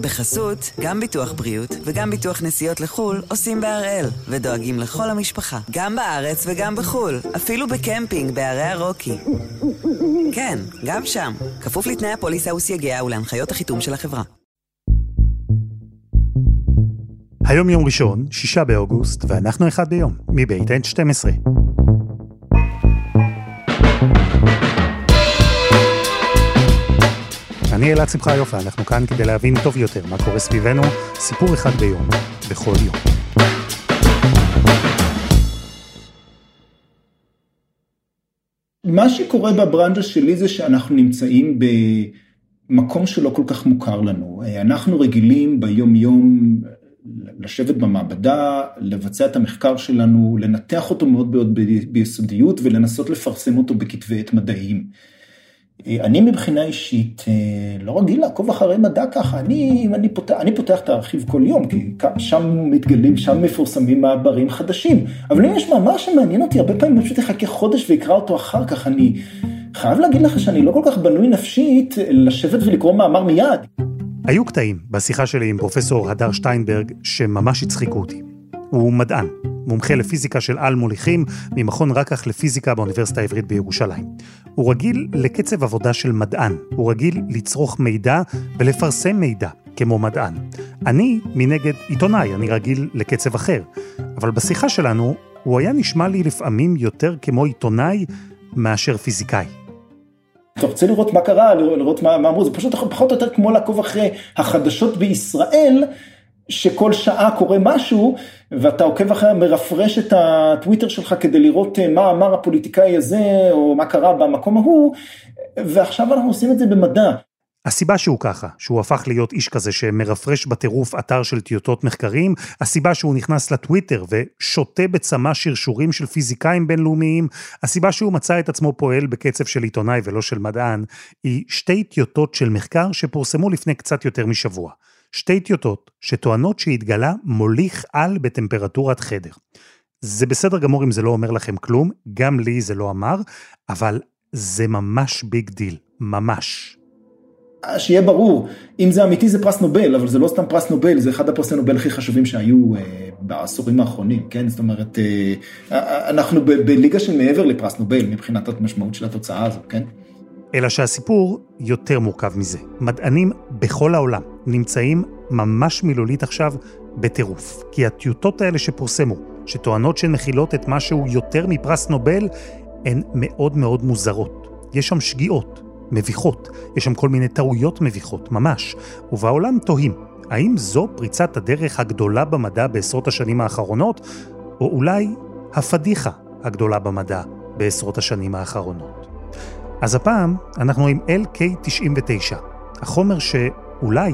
בחסות, גם ביטוח בריאות וגם ביטוח נסיעות לחו"ל עושים בהראל, ודואגים לכל המשפחה, גם בארץ וגם בחו"ל, אפילו בקמפינג בערי הרוקי. כן, גם שם, כפוף לתנאי הפוליסה וסייגיה ולהנחיות החיתום של החברה. היום יום ראשון, שישה באוגוסט, ואנחנו אחד ביום, מבית N12. אני אלעד שמחה יופה, אנחנו כאן כדי להבין טוב יותר מה קורה סביבנו, סיפור אחד ביום, בכל יום. מה שקורה בברנז'ה שלי זה שאנחנו נמצאים במקום שלא כל כך מוכר לנו. אנחנו רגילים ביום יום לשבת במעבדה, לבצע את המחקר שלנו, לנתח אותו מאוד מאוד ביסודיות ולנסות לפרסם אותו בכתבי עת מדעיים. אני מבחינה אישית לא רגיל לעקוב אחרי מדע ככה, אני, אני, פותח, אני פותח את הארכיב כל יום, כי שם מתגלים, שם מפורסמים מעברים חדשים, אבל אם יש מאמר שמעניין אותי, הרבה פעמים אני פשוט אחכה חודש ואקרא אותו אחר כך, אני חייב להגיד לך שאני לא כל כך בנוי נפשית לשבת ולקרוא מאמר מיד. היו קטעים בשיחה שלי עם פרופסור הדר שטיינברג שממש הצחיקו אותי. הוא מדען, מומחה לפיזיקה של על מוליכים ממכון רקח לפיזיקה באוניברסיטה העברית בירושלים. הוא רגיל לקצב עבודה של מדען, הוא רגיל לצרוך מידע ולפרסם מידע, כמו מדען. אני, מנגד, עיתונאי, אני רגיל לקצב אחר. אבל בשיחה שלנו, הוא היה נשמע לי לפעמים יותר כמו עיתונאי מאשר פיזיקאי. אתה רוצה לראות מה קרה, לראות מה, מה אמרו, זה פשוט פחות או יותר כמו לעקוב אחרי החדשות בישראל, שכל שעה קורה משהו, ואתה עוקב אחרי, מרפרש את הטוויטר שלך כדי לראות מה אמר הפוליטיקאי הזה, או מה קרה במקום ההוא, ועכשיו אנחנו עושים את זה במדע. הסיבה שהוא ככה, שהוא הפך להיות איש כזה שמרפרש בטירוף אתר של טיוטות מחקרים, הסיבה שהוא נכנס לטוויטר ושותה בצמא שרשורים של פיזיקאים בינלאומיים, הסיבה שהוא מצא את עצמו פועל בקצב של עיתונאי ולא של מדען, היא שתי טיוטות של מחקר שפורסמו לפני קצת יותר משבוע. שתי טיוטות שטוענות שהתגלה מוליך על בטמפרטורת חדר. זה בסדר גמור אם זה לא אומר לכם כלום, גם לי זה לא אמר, אבל זה ממש big deal, ממש. שיהיה ברור, אם זה אמיתי זה פרס נובל, אבל זה לא סתם פרס נובל, זה אחד הפרסי נובל הכי חשובים שהיו אה, בעשורים האחרונים, כן? זאת אומרת, אה, אנחנו ב- בליגה של מעבר לפרס נובל מבחינת המשמעות של התוצאה הזו, כן? אלא שהסיפור יותר מורכב מזה. מדענים בכל העולם נמצאים ממש מילולית עכשיו בטירוף. כי הטיוטות האלה שפורסמו, שטוענות שהן מכילות את משהו יותר מפרס נובל, הן מאוד מאוד מוזרות. יש שם שגיאות, מביכות, יש שם כל מיני טעויות מביכות, ממש. ובעולם תוהים, האם זו פריצת הדרך הגדולה במדע בעשרות השנים האחרונות, או אולי הפדיחה הגדולה במדע בעשרות השנים האחרונות. אז הפעם אנחנו עם LK99, החומר שאולי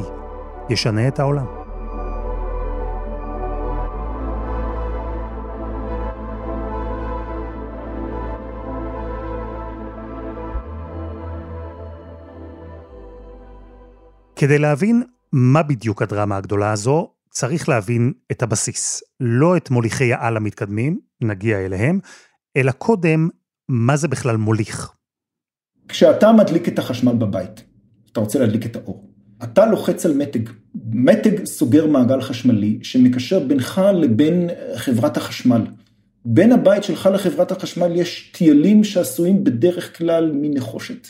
ישנה את העולם. כדי להבין מה בדיוק הדרמה הגדולה הזו, צריך להבין את הבסיס. לא את מוליכי העל המתקדמים, נגיע אליהם, אלא קודם, מה זה בכלל מוליך. כשאתה מדליק את החשמל בבית, אתה רוצה להדליק את האור, אתה לוחץ על מתג. מתג סוגר מעגל חשמלי שמקשר בינך לבין חברת החשמל. בין הבית שלך לחברת החשמל יש טיילים שעשויים בדרך כלל מנחושת.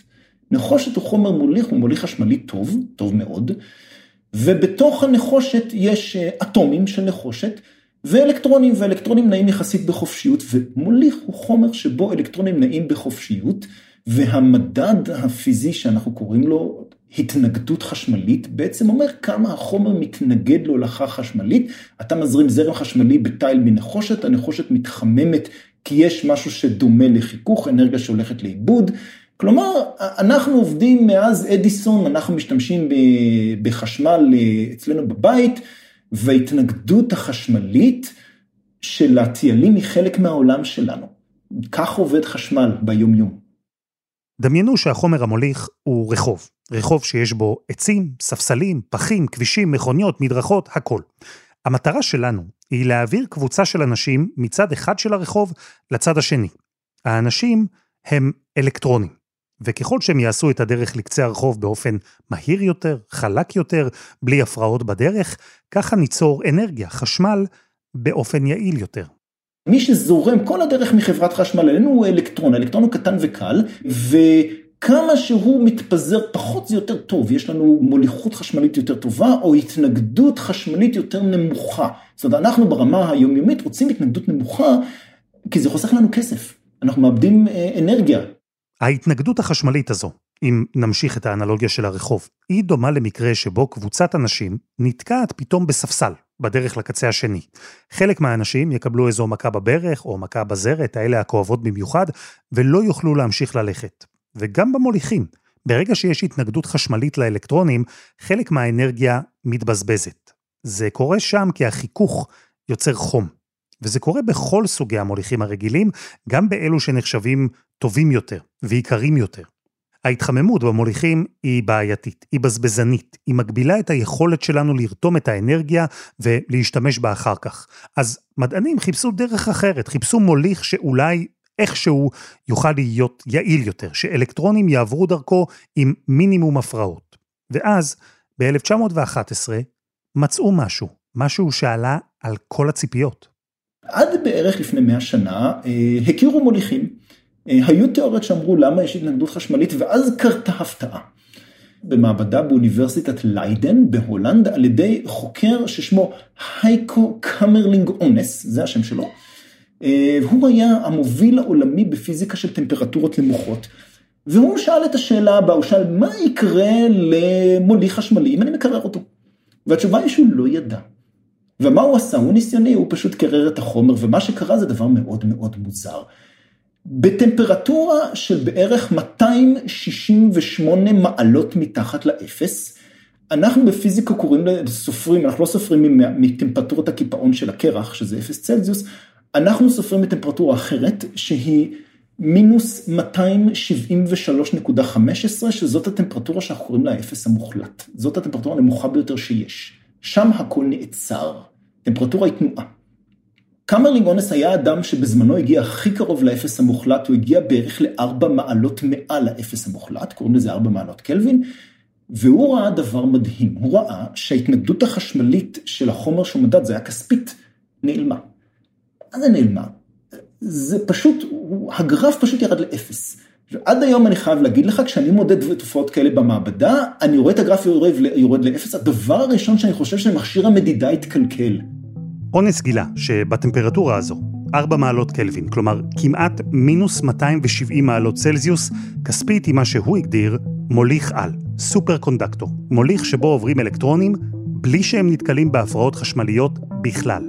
נחושת הוא חומר מוליך, הוא מוליך חשמלי טוב, טוב מאוד, ובתוך הנחושת יש אטומים של נחושת ואלקטרונים, ואלקטרונים נעים יחסית בחופשיות, ומוליך הוא חומר שבו אלקטרונים נעים בחופשיות, והמדד הפיזי שאנחנו קוראים לו התנגדות חשמלית, בעצם אומר כמה החומר מתנגד להולכה חשמלית. אתה מזרים זרם חשמלי בתיל מנחושת, הנחושת מתחממת כי יש משהו שדומה לחיכוך, אנרגיה שהולכת לאיבוד. כלומר, אנחנו עובדים מאז אדיסון, אנחנו משתמשים בחשמל אצלנו בבית, וההתנגדות החשמלית של הטיילים היא חלק מהעולם שלנו. כך עובד חשמל ביום-יום. דמיינו שהחומר המוליך הוא רחוב. רחוב שיש בו עצים, ספסלים, פחים, כבישים, מכוניות, מדרכות, הכל. המטרה שלנו היא להעביר קבוצה של אנשים מצד אחד של הרחוב לצד השני. האנשים הם אלקטרונים. וככל שהם יעשו את הדרך לקצה הרחוב באופן מהיר יותר, חלק יותר, בלי הפרעות בדרך, ככה ניצור אנרגיה, חשמל, באופן יעיל יותר. מי שזורם כל הדרך מחברת חשמל אלינו הוא אלקטרון, האלקטרון הוא קטן וקל, וכמה שהוא מתפזר פחות זה יותר טוב, יש לנו מוליכות חשמלית יותר טובה, או התנגדות חשמלית יותר נמוכה. זאת אומרת, אנחנו ברמה היומיומית רוצים התנגדות נמוכה, כי זה חוסך לנו כסף, אנחנו מאבדים אה, אנרגיה. ההתנגדות החשמלית הזו, אם נמשיך את האנלוגיה של הרחוב, היא דומה למקרה שבו קבוצת אנשים נתקעת פתאום בספסל, בדרך לקצה השני. חלק מהאנשים יקבלו איזו מכה בברך או מכה בזרת, האלה הכואבות במיוחד, ולא יוכלו להמשיך ללכת. וגם במוליכים, ברגע שיש התנגדות חשמלית לאלקטרונים, חלק מהאנרגיה מתבזבזת. זה קורה שם כי החיכוך יוצר חום. וזה קורה בכל סוגי המוליכים הרגילים, גם באלו שנחשבים טובים יותר ויקרים יותר. ההתחממות במוליכים היא בעייתית, היא בזבזנית, היא מגבילה את היכולת שלנו לרתום את האנרגיה ולהשתמש בה אחר כך. אז מדענים חיפשו דרך אחרת, חיפשו מוליך שאולי איכשהו יוכל להיות יעיל יותר, שאלקטרונים יעברו דרכו עם מינימום הפרעות. ואז, ב-1911, מצאו משהו, משהו שעלה על כל הציפיות. עד בערך לפני 100 שנה אה, הכירו מוליכים. אה, היו תיאוריות שאמרו למה יש התנגדות חשמלית, ואז קרתה הפתעה. במעבדה באוניברסיטת ליידן בהולנד על ידי חוקר ששמו הייקו קמרלינג אונס, זה השם שלו. אה, הוא היה המוביל העולמי בפיזיקה של טמפרטורות נמוכות. והוא שאל את השאלה הבאה, הוא שאל מה יקרה למוליך חשמלי אם אני מקרר אותו? והתשובה היא שהוא לא ידע. ומה הוא עשה? הוא ניסיוני, הוא פשוט קרר את החומר, ומה שקרה זה דבר מאוד מאוד מוזר. בטמפרטורה של בערך 268 מעלות מתחת לאפס, אנחנו בפיזיקה קוראים לסופרים, אנחנו לא סופרים מטמפרטורת הקיפאון של הקרח, שזה אפס צלזיוס, אנחנו סופרים מטמפרטורה אחרת, שהיא מינוס 273.15, שזאת הטמפרטורה שאנחנו קוראים לה האפס המוחלט. זאת הטמפרטורה הנמוכה ביותר שיש. שם הכל נעצר. טמפרטורה היא תנועה. קמרלינג אונס היה אדם שבזמנו הגיע הכי קרוב לאפס המוחלט, הוא הגיע בערך לארבע מעלות מעל האפס המוחלט, קוראים לזה ארבע מעלות קלווין, והוא ראה דבר מדהים, הוא ראה שההתנגדות החשמלית של החומר שהוא מדד, זה היה כספית, נעלמה. מה זה נעלמה? זה פשוט, הגרף פשוט ירד לאפס. ועד היום אני חייב להגיד לך, כשאני מודד תופעות כאלה במעבדה, אני רואה את הגרף יורד, יורד לאפס, הדבר הראשון שאני חושב שמכשיר המדידה התקלקל. אונס גילה שבטמפרטורה הזו, 4 מעלות קלווין, כלומר כמעט מינוס 270 מעלות צלזיוס, כספית היא מה שהוא הגדיר מוליך על, סופר קונדקטור, מוליך שבו עוברים אלקטרונים בלי שהם נתקלים בהפרעות חשמליות בכלל.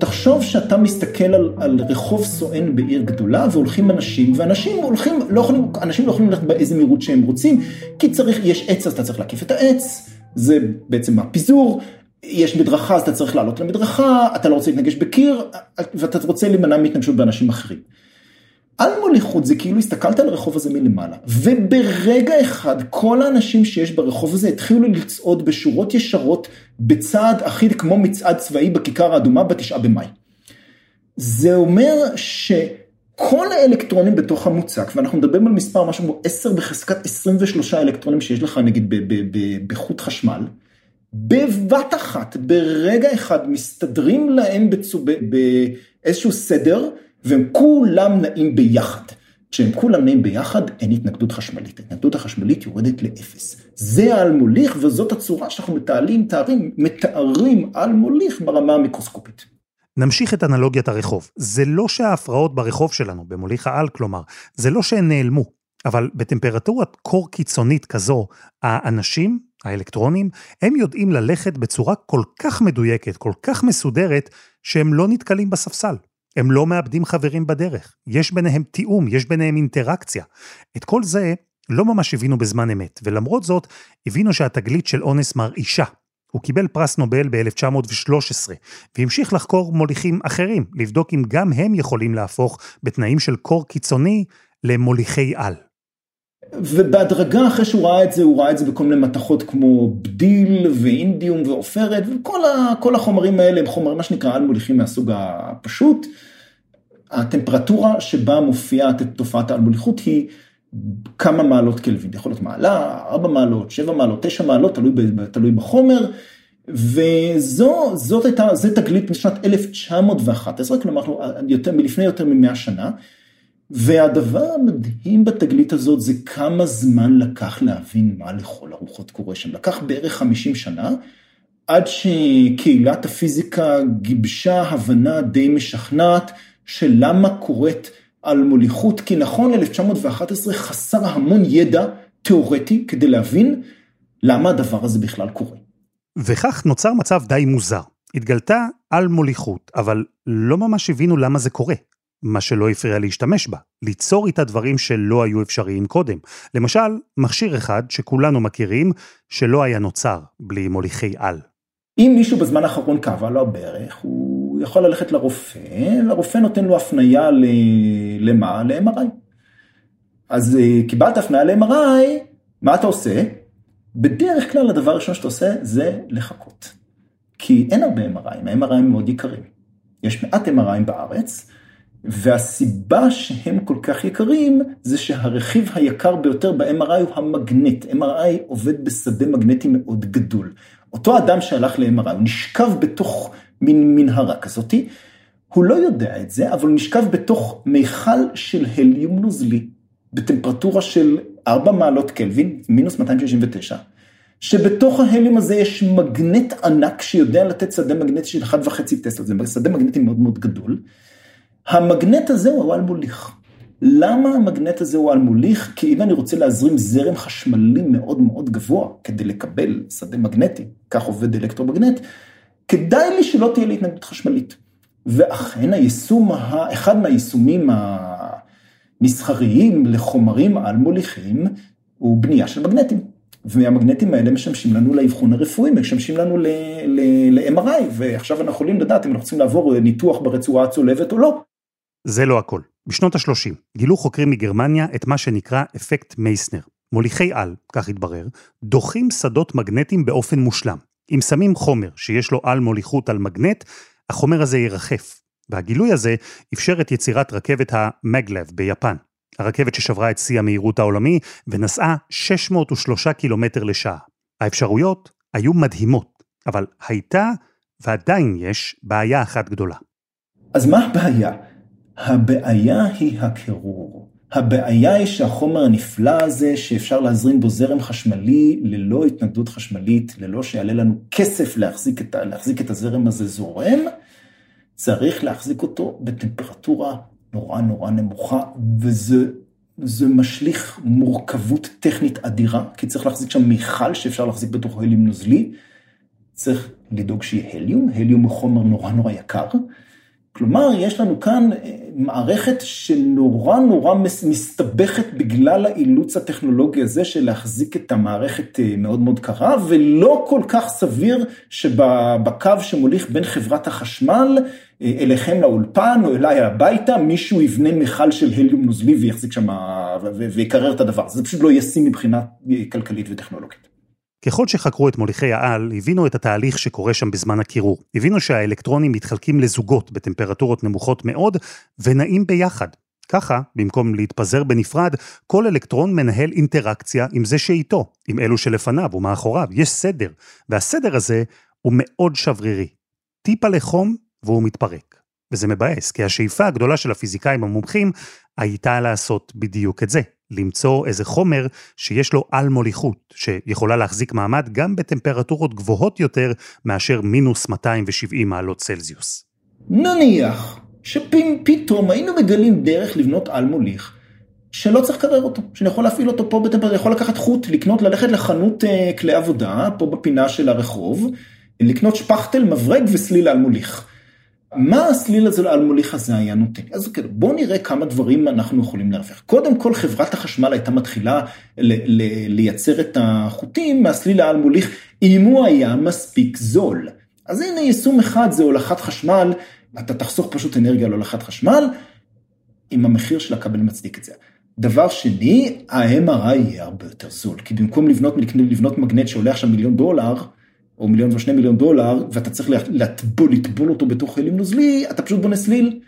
תחשוב שאתה מסתכל על, על רחוב סואן בעיר גדולה והולכים אנשים, ואנשים הולכים, לא יכולים, אנשים לא יכולים ללכת באיזה מהירות שהם רוצים, כי צריך, יש עץ אז אתה צריך להקיף את העץ, זה בעצם הפיזור, יש מדרכה אז אתה צריך לעלות למדרכה, אתה לא רוצה להתנגש בקיר, ואתה רוצה להימנע מהתנגשות באנשים אחרים. על מוליכות זה כאילו הסתכלת על הרחוב הזה מלמעלה, וברגע אחד כל האנשים שיש ברחוב הזה התחילו לצעוד בשורות ישרות בצעד אחיד כמו מצעד צבאי בכיכר האדומה בתשעה במאי. זה אומר שכל האלקטרונים בתוך המוצק, ואנחנו מדברים על מספר משהו כמו 10 בחזקת 23 אלקטרונים שיש לך נגיד בחוט חשמל, בבת אחת, ברגע אחד, מסתדרים להם בצו, באיזשהו סדר, והם כולם נעים ביחד. כשהם כולם נעים ביחד, אין התנגדות חשמלית. ההתנגדות החשמלית יורדת לאפס. זה על מוליך, וזאת הצורה שאנחנו מתארים, מתארים, מתארים על מוליך ברמה המיקרוסקופית. נמשיך את אנלוגיית הרחוב. זה לא שההפרעות ברחוב שלנו, במוליך העל כלומר, זה לא שהן נעלמו, אבל בטמפרטורת קור קיצונית כזו, האנשים האלקטרונים, הם יודעים ללכת בצורה כל כך מדויקת, כל כך מסודרת, שהם לא נתקלים בספסל. הם לא מאבדים חברים בדרך. יש ביניהם תיאום, יש ביניהם אינטראקציה. את כל זה לא ממש הבינו בזמן אמת, ולמרות זאת, הבינו שהתגלית של אונס מרעישה. הוא קיבל פרס נובל ב-1913, והמשיך לחקור מוליכים אחרים, לבדוק אם גם הם יכולים להפוך, בתנאים של קור קיצוני, למוליכי על. ובהדרגה אחרי שהוא ראה את זה, הוא ראה את זה בכל מיני מתכות כמו בדיל ואינדיום ועופרת, וכל החומרים האלה הם חומרים, מה שנקרא על מוליכים מהסוג הפשוט. הטמפרטורה שבה מופיעה תופעת האלמוליכות היא כמה מעלות קלווין, יכול להיות מעלה, 4 מעלות, 7 מעלות, 9 מעלות, תלוי, תלוי בחומר, וזאת הייתה, זה תגלית משנת 1911, כלומר יותר, מלפני יותר מ-100 שנה, והדבר המדהים בתגלית הזאת זה כמה זמן לקח להבין מה לכל הרוחות קורה שם. לקח בערך 50 שנה, עד שקהילת הפיזיקה גיבשה הבנה די משכנעת של למה קורית על מוליכות, כי נכון ל-1911 חסר המון ידע תיאורטי כדי להבין למה הדבר הזה בכלל קורה. וכך נוצר מצב די מוזר. התגלתה על מוליכות, אבל לא ממש הבינו למה זה קורה. מה שלא הפריע להשתמש בה, ליצור איתה דברים שלא היו אפשריים קודם. למשל, מכשיר אחד שכולנו מכירים, שלא היה נוצר בלי מוליכי על. אם מישהו בזמן האחרון כאבה לו הברך, הוא יכול ללכת לרופא, והרופא נותן לו הפנייה ל... למה? ל-MRI. אז אה, קיבלת הפנייה ל-MRI, מה אתה עושה? בדרך כלל הדבר הראשון שאתה עושה זה לחכות. כי אין הרבה MRI, ה-MRI מאוד יקרים. יש מעט MRI בארץ, והסיבה שהם כל כך יקרים, זה שהרכיב היקר ביותר ב-MRI הוא המגנט. MRI עובד בשדה מגנטי מאוד גדול. אותו אדם שהלך ל-MRI, הוא נשכב בתוך מין מנהרה כזאתי, הוא לא יודע את זה, אבל הוא נשכב בתוך מיכל של הליום נוזלי, בטמפרטורה של 4 מעלות קלווין, מינוס 269, שבתוך ההליום הזה יש מגנט ענק שיודע לתת שדה מגנטי של 1.5 טסלה, זה שדה מגנטי מאוד מאוד גדול. המגנט הזה הוא על מוליך. למה המגנט הזה הוא על מוליך? כי אם אני רוצה להזרים זרם חשמלי מאוד מאוד גבוה כדי לקבל שדה מגנטי, כך עובד אלקטרומגנט, כדאי לי שלא תהיה לי התנגדות חשמלית. ואכן היישום, אחד מהיישומים המסחריים לחומרים על מוליכים הוא בנייה של מגנטים. והמגנטים האלה משמשים לנו לאבחון הרפואי, משמשים לנו ל-MRI, ועכשיו אנחנו יכולים לדעת אם אנחנו רוצים לעבור ניתוח ברצועה הצולבת או לא. זה לא הכל. בשנות ה-30 גילו חוקרים מגרמניה את מה שנקרא אפקט מייסנר. מוליכי על, כך התברר, דוחים שדות מגנטיים באופן מושלם. אם שמים חומר שיש לו על מוליכות על מגנט, החומר הזה ירחף. והגילוי הזה אפשר את יצירת רכבת המגלב ביפן. הרכבת ששברה את שיא המהירות העולמי ונסעה 603 קילומטר לשעה. האפשרויות היו מדהימות, אבל הייתה ועדיין יש בעיה אחת גדולה. אז מה הבעיה? הבעיה היא הקירור. הבעיה היא שהחומר הנפלא הזה, שאפשר להזרים בו זרם חשמלי ללא התנגדות חשמלית, ללא שיעלה לנו כסף להחזיק את, להחזיק את הזרם הזה זורם, צריך להחזיק אותו בטמפרטורה נורא נורא נמוכה, וזה משליך מורכבות טכנית אדירה, כי צריך להחזיק שם מיכל שאפשר להחזיק בתוכו הליום נוזלי, צריך לדאוג שיהיה הליום, הליום הוא חומר נורא נורא יקר. כלומר, יש לנו כאן אה, מערכת שנורא נורא מסתבכת בגלל האילוץ הטכנולוגי הזה של להחזיק את המערכת אה, מאוד מאוד קרה, ולא כל כך סביר שבקו שמוליך בין חברת החשמל אה, אליכם לאולפן או אליי הביתה, מישהו יבנה מכל של הליום נוזלי ויחזיק שם ויקרר את הדבר. זה פשוט לא ישים מבחינה כלכלית וטכנולוגית. ככל שחקרו את מוליכי העל, הבינו את התהליך שקורה שם בזמן הקירור. הבינו שהאלקטרונים מתחלקים לזוגות בטמפרטורות נמוכות מאוד, ונעים ביחד. ככה, במקום להתפזר בנפרד, כל אלקטרון מנהל אינטראקציה עם זה שאיתו, עם אלו שלפניו ומאחוריו. יש סדר, והסדר הזה הוא מאוד שברירי. טיפה לחום והוא מתפרק. וזה מבאס, כי השאיפה הגדולה של הפיזיקאים המומחים הייתה לעשות בדיוק את זה, למצוא איזה חומר שיש לו על מוליכות, שיכולה להחזיק מעמד גם בטמפרטורות גבוהות יותר מאשר מינוס 270 מעלות צלזיוס. נניח שפתאום היינו מגלים דרך לבנות על מוליך, שלא צריך לקרר אותו, שאני יכול להפעיל אותו פה בטמפרטורה, יכול לקחת חוט, לקנות, ללכת לחנות אה, כלי עבודה, פה בפינה של הרחוב, לקנות שפכטל, מברג וסליל על מוליך. מה הסליל הזה על מוליך הזה היה נותן? אז כן, בואו נראה כמה דברים אנחנו יכולים להרוויח. קודם כל חברת החשמל הייתה מתחילה לייצר את החוטים מהסליל העל אם הוא היה מספיק זול. אז הנה יישום אחד זה הולכת חשמל, אתה תחסוך פשוט אנרגיה על הולכת חשמל, אם המחיר של הכבל מצדיק את זה. דבר שני, ה-MRI יהיה הרבה יותר זול, כי במקום לבנות, לבנות מגנט שעולה עכשיו מיליון דולר, או מיליון ושני מיליון דולר, ואתה צריך לטבול, לטבול אותו בתוך הליום נוזלי, אתה פשוט בונה סליל,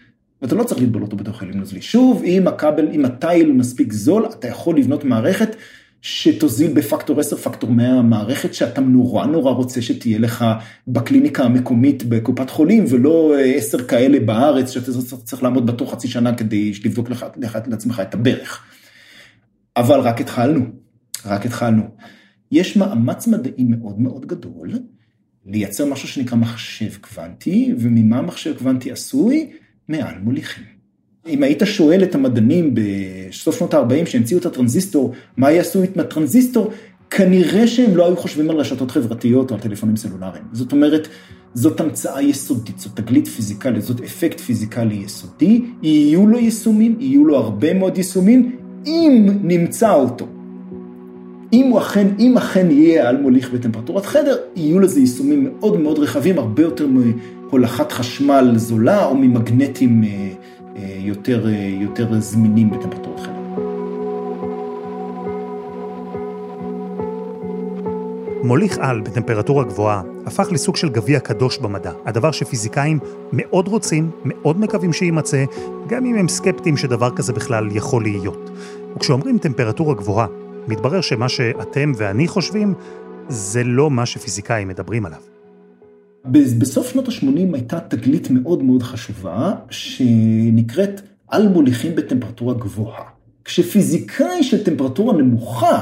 ואתה לא צריך לטבול אותו בתוך חללים נוזלי. שוב, אם הכבל, אם התיל מספיק זול, אתה יכול לבנות מערכת שתוזיל בפקטור 10, פקטור 100 מערכת שאתה נורא נורא רוצה שתהיה לך בקליניקה המקומית בקופת חולים, ולא 10 כאלה בארץ שאתה צריך לעמוד בתור חצי שנה כדי לבדוק לך לעצמך את הברך. אבל רק התחלנו, רק התחלנו. יש מאמץ מדעי מאוד מאוד גדול לייצר משהו שנקרא מחשב קוונטי, וממה מחשב קוונטי עשוי? מעל מוליכים. אם היית שואל את המדענים בסוף שנות ה-40 שהמציאו את הטרנזיסטור, מה יעשו עם הטרנזיסטור, כנראה שהם לא היו חושבים על רשתות חברתיות או על טלפונים סלולריים. זאת אומרת, זאת המצאה יסודית, זאת תגלית פיזיקלית, זאת אפקט פיזיקלי יסודי, יהיו לו יישומים, יהיו לו הרבה מאוד יישומים, אם נמצא אותו. אם הוא אכן, אם אכן יהיה על מוליך בטמפרטורת חדר, יהיו לזה יישומים מאוד מאוד רחבים, הרבה יותר מהולכת חשמל זולה או ממגנטים אה, אה, יותר, אה, יותר זמינים בטמפרטורת חדר. מוליך על בטמפרטורה גבוהה הפך לסוג של גביע קדוש במדע, הדבר שפיזיקאים מאוד רוצים, מאוד מקווים שיימצא, גם אם הם סקפטיים שדבר כזה בכלל יכול להיות. וכשאומרים טמפרטורה גבוהה, מתברר שמה שאתם ואני חושבים, זה לא מה שפיזיקאים מדברים עליו. בסוף שנות ה-80 הייתה תגלית מאוד מאוד חשובה, שנקראת על מוליכים בטמפרטורה גבוהה. כשפיזיקאי של טמפרטורה נמוכה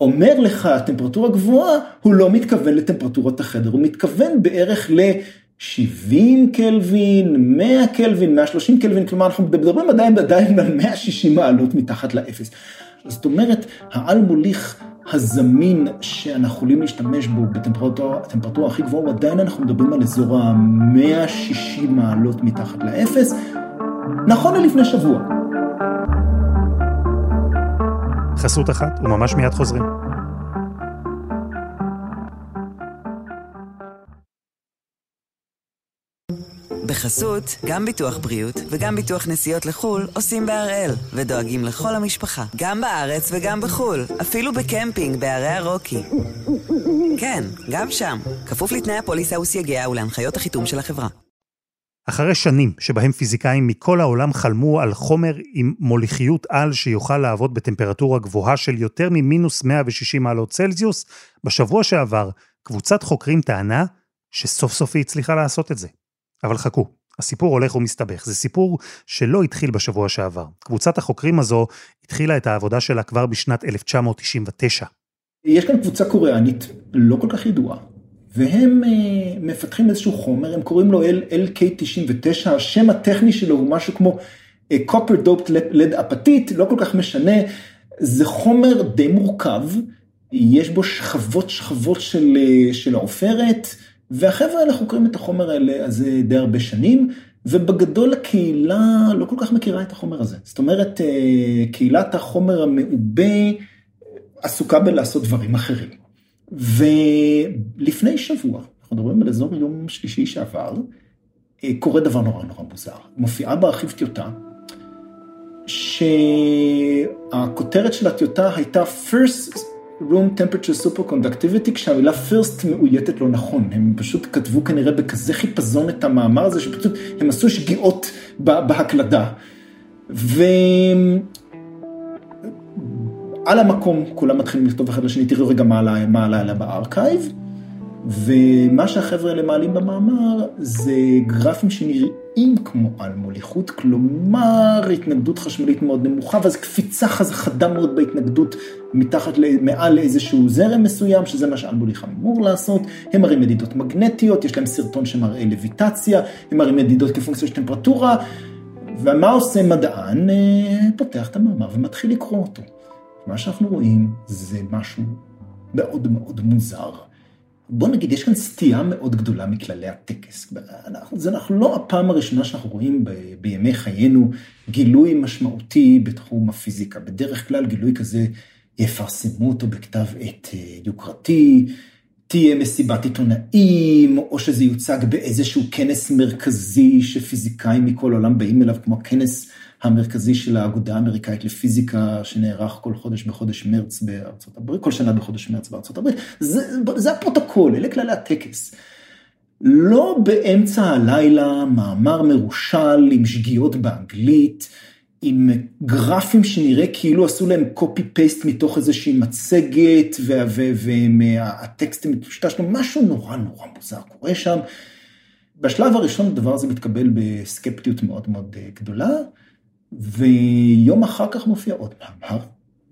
אומר לך טמפרטורה גבוהה, הוא לא מתכוון לטמפרטורת החדר, הוא מתכוון בערך ל-70 קלווין, 100 קלווין, 130 קלווין, כלומר אנחנו מדברים עדיין עדיין על 160 מעלות מתחת לאפס. זאת אומרת, העל מוליך הזמין שאנחנו יכולים להשתמש בו בטמפרטורה הכי גבוהה, עדיין אנחנו מדברים על אזור ה-160 מעלות מתחת לאפס, נכון ללפני שבוע. חסות אחת, וממש מיד חוזרים. בחסות, גם ביטוח בריאות וגם ביטוח נסיעות לחו"ל עושים בהראל, ודואגים לכל המשפחה, גם בארץ וגם בחו"ל, אפילו בקמפינג בערי הרוקי. כן, גם שם, כפוף לתנאי הפוליסה וסייגיה ולהנחיות החיתום של החברה. אחרי שנים שבהם פיזיקאים מכל העולם חלמו על חומר עם מוליכיות על שיוכל לעבוד בטמפרטורה גבוהה של יותר ממינוס 160 מעלות צלזיוס, בשבוע שעבר קבוצת חוקרים טענה שסוף סוף היא הצליחה לעשות את זה. אבל חכו, הסיפור הולך ומסתבך. זה סיפור שלא התחיל בשבוע שעבר. קבוצת החוקרים הזו התחילה את העבודה שלה כבר בשנת 1999. יש כאן קבוצה קוריאנית לא כל כך ידועה, והם uh, מפתחים איזשהו חומר, הם קוראים לו LK99, השם הטכני שלו הוא משהו כמו uh, copper doped lead אפתית, לא כל כך משנה, זה חומר די מורכב, יש בו שכבות שכבות של, uh, של העופרת, והחבר'ה האלה חוקרים את החומר הזה די הרבה שנים, ובגדול הקהילה לא כל כך מכירה את החומר הזה. זאת אומרת, קהילת החומר המעובה עסוקה בלעשות דברים אחרים. ולפני שבוע, אנחנו מדברים על אזור יום שלישי שעבר, קורה דבר נורא נורא מוזר. מופיעה בארכיב טיוטה, שהכותרת של הטיוטה הייתה First room temperature superconductivity, כשהמילה first מאויתת לא נכון. הם פשוט כתבו כנראה בכזה חיפזון את המאמר הזה, שפשוט הם עשו שגיאות בהקלדה. ועל המקום כולם מתחילים לכתוב אחד לשני, תראו רגע מה עלה בארכייב. ומה שהחבר'ה האלה מעלים במאמר זה גרפים שנראים כמו על מוליכות, כלומר התנגדות חשמלית מאוד נמוכה, ואז קפיצה חדה מאוד בהתנגדות מתחת, מעל לאיזשהו זרם מסוים, שזה מה שעל מוליך אמור לעשות. הם מראים מדידות מגנטיות, יש להם סרטון שמראה לויטציה, הם מראים מדידות כפונקציה של טמפרטורה, ומה עושה מדען? אה, פותח את המאמר ומתחיל לקרוא אותו. מה שאנחנו רואים זה משהו מאוד מאוד מוזר. בוא נגיד, יש כאן סטייה מאוד גדולה מכללי הטקס. אנחנו, זה אנחנו לא הפעם הראשונה שאנחנו רואים ב, בימי חיינו גילוי משמעותי בתחום הפיזיקה. בדרך כלל גילוי כזה יפרסמו אותו בכתב עת אה, יוקרתי, תהיה מסיבת עיתונאים, או שזה יוצג באיזשהו כנס מרכזי שפיזיקאים מכל העולם באים אליו, כמו הכנס המרכזי של האגודה האמריקאית לפיזיקה, שנערך כל חודש בחודש מרץ בארצות הברית, כל שנה בחודש מרץ בארצות הברית. זה, זה הפרוטוקול, אלה כללי הטקס. לא באמצע הלילה מאמר מרושל עם שגיאות באנגלית, עם גרפים שנראה כאילו עשו להם קופי פייסט מתוך איזושהי מצגת, והטקסט מטושטש, משהו נורא נורא מוזר קורה שם. בשלב הראשון הדבר הזה מתקבל בסקפטיות מאוד מאוד אה, גדולה, ויום אחר כך מופיע עוד מאמר,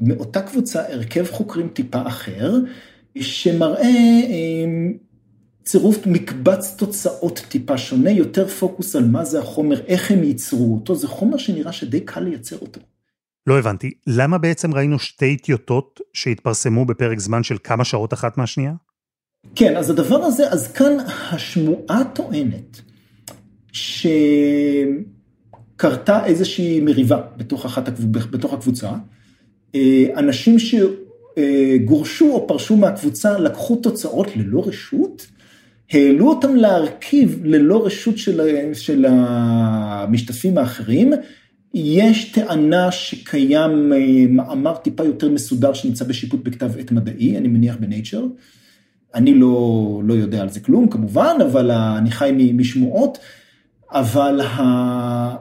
מאותה קבוצה הרכב חוקרים טיפה אחר, שמראה אה, צירוף מקבץ תוצאות טיפה שונה, יותר פוקוס על מה זה החומר, איך הם ייצרו אותו, זה חומר שנראה שדי קל לייצר אותו. לא הבנתי, למה בעצם ראינו שתי טיוטות שהתפרסמו בפרק זמן של כמה שעות אחת מהשנייה? כן, אז הדבר הזה, אז כאן השמועה טוענת שקרתה איזושהי מריבה בתוך, אחת, בתוך הקבוצה. אה, אנשים שגורשו או פרשו מהקבוצה לקחו תוצאות ללא רשות, העלו אותם להרכיב ללא רשות של, של המשתתפים האחרים. יש טענה שקיים אה, מאמר טיפה יותר מסודר שנמצא בשיפוט בכתב עת מדעי, אני מניח בנייצ'ר. אני לא, לא יודע על זה כלום כמובן, אבל אני חי משמועות, אבל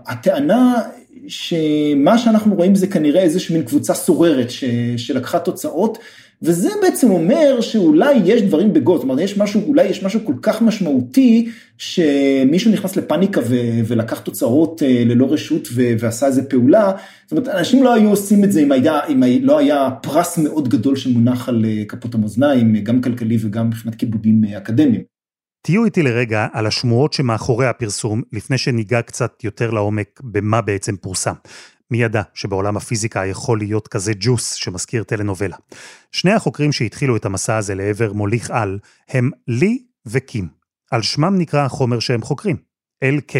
הטענה שמה שאנחנו רואים זה כנראה איזושהי מין קבוצה סוררת ש, שלקחה תוצאות, וזה בעצם אומר שאולי יש דברים בגו, זאת אומרת, יש משהו, אולי יש משהו כל כך משמעותי, שמישהו נכנס לפאניקה ו, ולקח תוצאות אה, ללא רשות ו, ועשה איזה פעולה, זאת אומרת, אנשים לא היו עושים את זה אם, היה, אם לא היה פרס מאוד גדול שמונח על אה, כפות המאזניים, גם כלכלי וגם מבחינת כיבודים אה, אקדמיים. תהיו איתי לרגע על השמועות שמאחורי הפרסום, לפני שניגע קצת יותר לעומק במה בעצם פורסם. מי ידע שבעולם הפיזיקה יכול להיות כזה ג'וס שמזכיר טלנובלה. שני החוקרים שהתחילו את המסע הזה לעבר מוליך על הם לי וקים. על שמם נקרא החומר שהם חוקרים. LK,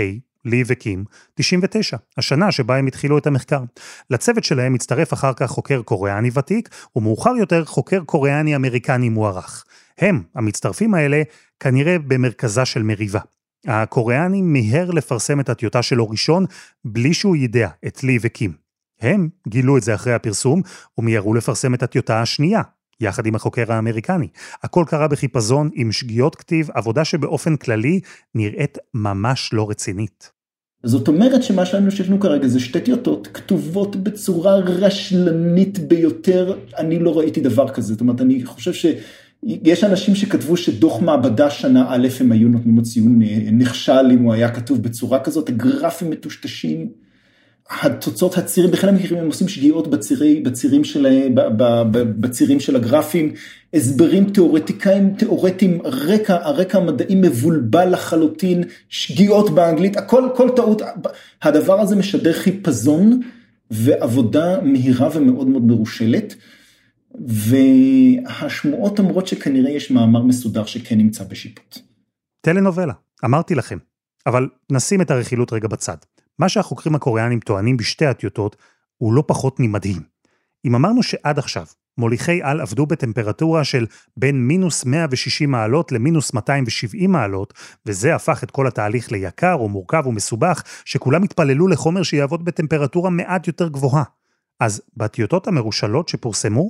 לי וקים, 99, השנה שבה הם התחילו את המחקר. לצוות שלהם הצטרף אחר כך חוקר קוריאני ותיק, ומאוחר יותר חוקר קוריאני אמריקני מוערך. הם, המצטרפים האלה, כנראה במרכזה של מריבה. הקוריאני מיהר לפרסם את הטיוטה שלו ראשון, בלי שהוא יידע את לי וקים. הם גילו את זה אחרי הפרסום, ומיהרו לפרסם את הטיוטה השנייה, יחד עם החוקר האמריקני. הכל קרה בחיפזון עם שגיאות כתיב, עבודה שבאופן כללי נראית ממש לא רצינית. זאת אומרת שמה שלנו שיש לנו כרגע זה שתי טיוטות כתובות בצורה רשלנית ביותר, אני לא ראיתי דבר כזה, זאת אומרת אני חושב ש... יש אנשים שכתבו שדוח מעבדה שנה א' הם היו נותנים לו ציון אה, נכשל אם הוא היה כתוב בצורה כזאת, הגרפים מטושטשים, התוצאות הצירים, בכלל המקרים הם עושים שגיאות בצירי, בצירים, של, בצירים של הגרפים, הסברים תיאורטיקאים, תיאורטיים, הרקע, הרקע המדעי מבולבל לחלוטין, שגיאות באנגלית, הכל, כל טעות, הדבר הזה משדר חיפזון ועבודה מהירה ומאוד מאוד מרושלת. והשמועות אומרות שכנראה יש מאמר מסודר שכן נמצא בשיפוט. טלנובלה, אמרתי לכם. אבל נשים את הרכילות רגע בצד. מה שהחוקרים הקוריאנים טוענים בשתי הטיוטות הוא לא פחות ממדהים. אם אמרנו שעד עכשיו מוליכי על עבדו בטמפרטורה של בין מינוס 160 מעלות למינוס 270 מעלות, וזה הפך את כל התהליך ליקר או מורכב ומסובך, שכולם התפללו לחומר שיעבוד בטמפרטורה מעט יותר גבוהה. אז בטיוטות המרושלות שפורסמו,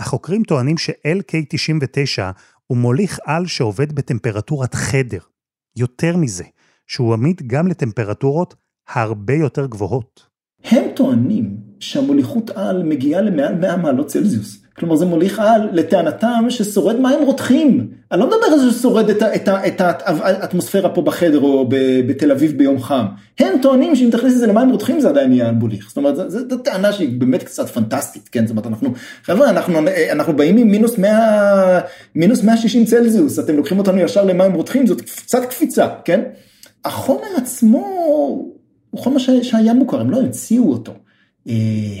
החוקרים טוענים ש-LK99 הוא מוליך על שעובד בטמפרטורת חדר. יותר מזה, שהוא עמיד גם לטמפרטורות הרבה יותר גבוהות. הם טוענים שהמוליכות על מגיעה למעל 100 מעלות צלזיוס. כלומר זה מוליך על לטענתם ששורד מים רותחים. אני לא מדבר על זה ששורד את, את, את, את האטמוספירה פה בחדר או בתל אביב ביום חם. הם טוענים שאם תכניס את זה למים רותחים זה עדיין יהיה מוליך. זאת אומרת זו טענה שהיא באמת קצת פנטסטית, כן? זאת אומרת אנחנו, חבר'ה אנחנו, אנחנו באים עם מינוס 100, מינוס 160 צלזיוס, אתם לוקחים אותנו ישר למים רותחים, זאת קצת קפיצה, כן? החומר עצמו הוא חומר שהיה מוכר, הם לא המציאו אותו. אה,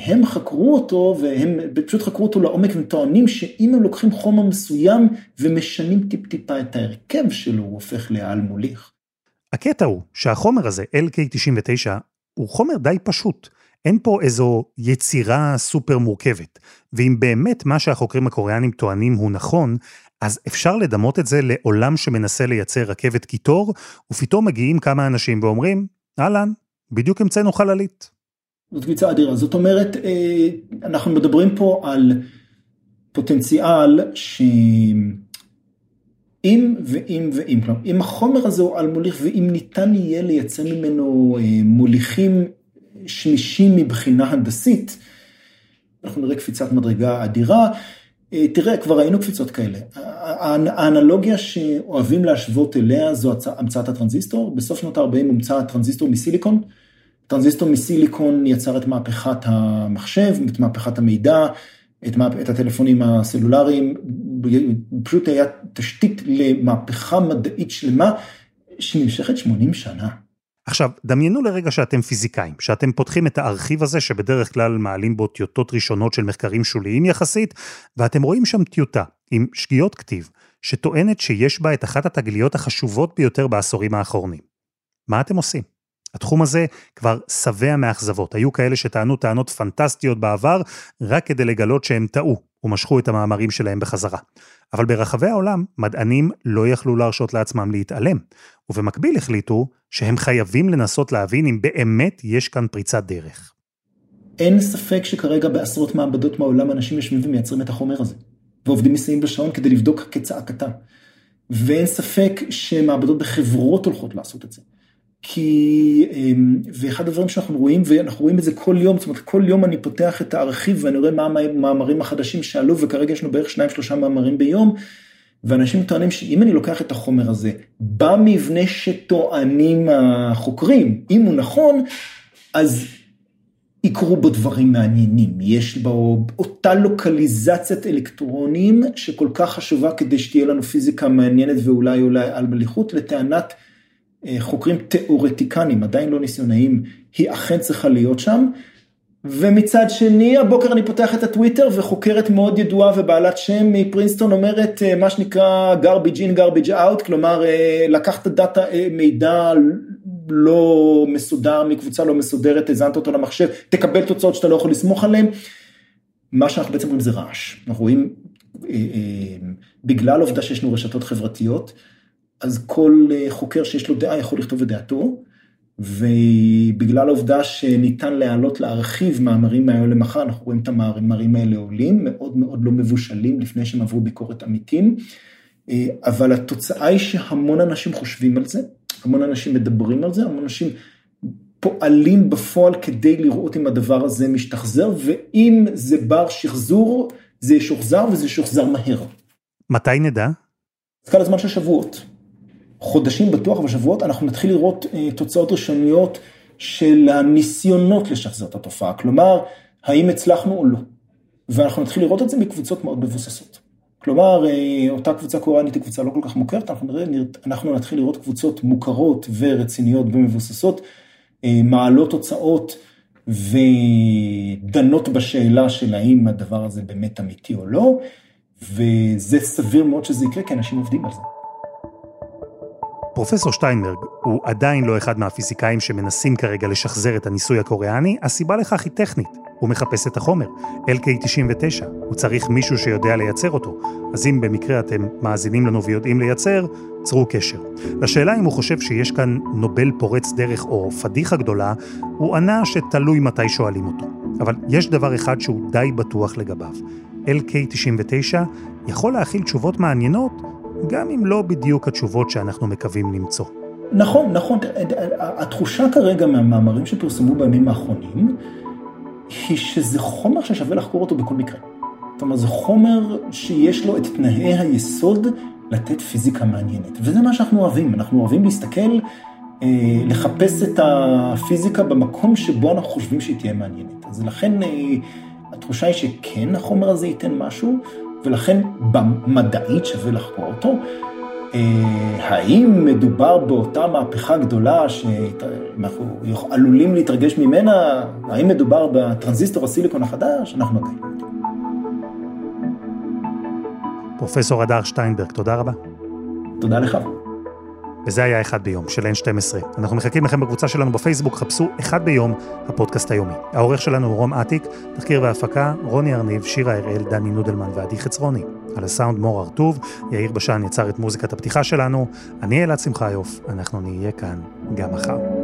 הם חקרו אותו והם פשוט חקרו אותו לעומק וטוענים שאם הם לוקחים חומר מסוים ומשנים טיפ-טיפה את ההרכב שלו, הוא הופך לעל מוליך. הקטע הוא שהחומר הזה, LK99, הוא חומר די פשוט. אין פה איזו יצירה סופר מורכבת. ואם באמת מה שהחוקרים הקוריאנים טוענים הוא נכון, אז אפשר לדמות את זה לעולם שמנסה לייצר רכבת קיטור, ופתאום מגיעים כמה אנשים ואומרים, אהלן, בדיוק המצאנו חללית. זאת קביצה אדירה. זאת אומרת, אה, אנחנו מדברים פה על פוטנציאל אם ואם ואם, כלומר, אם החומר הזה הוא על מוליך ואם ניתן יהיה לייצר ממנו אה, מוליכים שמישים מבחינה הנדסית, אנחנו נראה קפיצת מדרגה אדירה. אה, תראה, כבר ראינו קפיצות כאלה. האנלוגיה שאוהבים להשוות אליה זו המצאת הטרנזיסטור. בסוף שנות ה-40 הומצא הטרנזיסטור מסיליקון. טרנזיסטור מסיליקון יצר את מהפכת המחשב, את מהפכת המידע, את, מה, את הטלפונים הסלולריים, פשוט היה תשתית למהפכה מדעית שלמה שנמשכת 80 שנה. עכשיו, דמיינו לרגע שאתם פיזיקאים, שאתם פותחים את הארכיב הזה שבדרך כלל מעלים בו טיוטות ראשונות של מחקרים שוליים יחסית, ואתם רואים שם טיוטה עם שגיאות כתיב, שטוענת שיש בה את אחת התגליות החשובות ביותר בעשורים האחרונים. מה אתם עושים? התחום הזה כבר שבע מאכזבות. היו כאלה שטענו טענות פנטסטיות בעבר, רק כדי לגלות שהם טעו, ומשכו את המאמרים שלהם בחזרה. אבל ברחבי העולם, מדענים לא יכלו להרשות לעצמם להתעלם, ובמקביל החליטו שהם חייבים לנסות להבין אם באמת יש כאן פריצת דרך. אין ספק שכרגע בעשרות מעבדות מהעולם אנשים יושבים ומייצרים את החומר הזה, ועובדים מסייעים בשעון כדי לבדוק כצעקתה. ואין ספק שמעבדות בחברות הולכות לעשות את זה. כי, אמ, ואחד הדברים שאנחנו רואים, ואנחנו רואים את זה כל יום, זאת אומרת, כל יום אני פותח את הארכיב ואני רואה מה המאמרים החדשים שעלו, וכרגע יש לנו בערך שניים שלושה מאמרים ביום, ואנשים טוענים שאם אני לוקח את החומר הזה במבנה שטוענים החוקרים, אם הוא נכון, אז יקרו בו דברים מעניינים. יש בו אותה לוקליזציית אלקטרונים שכל כך חשובה כדי שתהיה לנו פיזיקה מעניינת ואולי אולי על מליחות, לטענת חוקרים תיאורטיקנים, עדיין לא ניסיונאים, היא אכן צריכה להיות שם. ומצד שני, הבוקר אני פותח את הטוויטר וחוקרת מאוד ידועה ובעלת שם מפרינסטון אומרת אה, מה שנקרא garbage in garbage out, כלומר אה, לקחת דאטה, מידע לא מסודר מקבוצה לא מסודרת, הזנת אותו למחשב, תקבל תוצאות שאתה לא יכול לסמוך עליהן. מה שאנחנו בעצם רואים זה רעש, אנחנו רואים בגלל העובדה שיש לנו רשתות חברתיות, אז כל אה, חוקר שיש לו דעה יכול לכתוב את דעתו, ובגלל העובדה שניתן להעלות להרחיב מאמרים מהיום למחר, אנחנו רואים את המאמרים האלה עולים, מאוד מאוד לא מבושלים לפני שהם עברו ביקורת עמיתים, אה, אבל התוצאה היא שהמון אנשים חושבים על זה, המון אנשים מדברים על זה, המון אנשים פועלים בפועל כדי לראות אם הדבר הזה משתחזר, ואם זה בר שחזור, זה ישוחזר וזה ישוחזר מהר. מתי נדע? סקאלה הזמן של שבועות. חודשים בטוח בשבועות, אנחנו נתחיל לראות אה, תוצאות ראשוניות של הניסיונות לשחזר את התופעה. כלומר, האם הצלחנו או לא. ואנחנו נתחיל לראות את זה מקבוצות מאוד מבוססות. כלומר, אה, אותה קבוצה קוריאנית היא קבוצה לא כל כך מוכרת, אנחנו, נראה, אנחנו נתחיל לראות קבוצות מוכרות ורציניות ומבוססות, אה, מעלות תוצאות ודנות בשאלה של האם הדבר הזה באמת אמיתי או לא, וזה סביר מאוד שזה יקרה, כי אנשים עובדים על זה. פרופסור שטיינברג הוא עדיין לא אחד מהפיזיקאים שמנסים כרגע לשחזר את הניסוי הקוריאני, הסיבה לכך היא טכנית. הוא מחפש את החומר, LK99, הוא צריך מישהו שיודע לייצר אותו. אז אם במקרה אתם מאזינים לנו ויודעים לייצר, צרו קשר. לשאלה אם הוא חושב שיש כאן נובל פורץ דרך או פדיחה גדולה, הוא ענה שתלוי מתי שואלים אותו. אבל יש דבר אחד שהוא די בטוח לגביו. LK99 יכול להכיל תשובות מעניינות גם אם לא בדיוק התשובות שאנחנו מקווים למצוא. נכון, נכון. התחושה כרגע מהמאמרים שפרסמו בימים האחרונים, היא שזה חומר ששווה לחקור אותו בכל מקרה. זאת אומרת, זה חומר שיש לו את תנאי היסוד לתת פיזיקה מעניינת. וזה מה שאנחנו אוהבים, אנחנו אוהבים להסתכל, אה, לחפש את הפיזיקה במקום שבו אנחנו חושבים שהיא תהיה מעניינת. אז לכן אה, התחושה היא שכן החומר הזה ייתן משהו, ולכן במדעית שווה לחקור אותו. אה, האם מדובר באותה מהפכה גדולה שאנחנו עלולים להתרגש ממנה? האם מדובר בטרנזיסטור הסיליקון החדש? אנחנו עדיין לא. פרופסור הדר שטיינברג, תודה רבה. תודה לך. וזה היה אחד ביום של N12. אנחנו מחכים לכם בקבוצה שלנו בפייסבוק, חפשו אחד ביום, הפודקאסט היומי. העורך שלנו הוא רום אטיק, תחקיר והפקה, רוני ארניב, שירה הראל, דני נודלמן ועדי חצרוני. על הסאונד מור הרטוב, יאיר בשן יצר את מוזיקת הפתיחה שלנו, אני אלעד שמחיוף, אנחנו נהיה כאן גם מחר.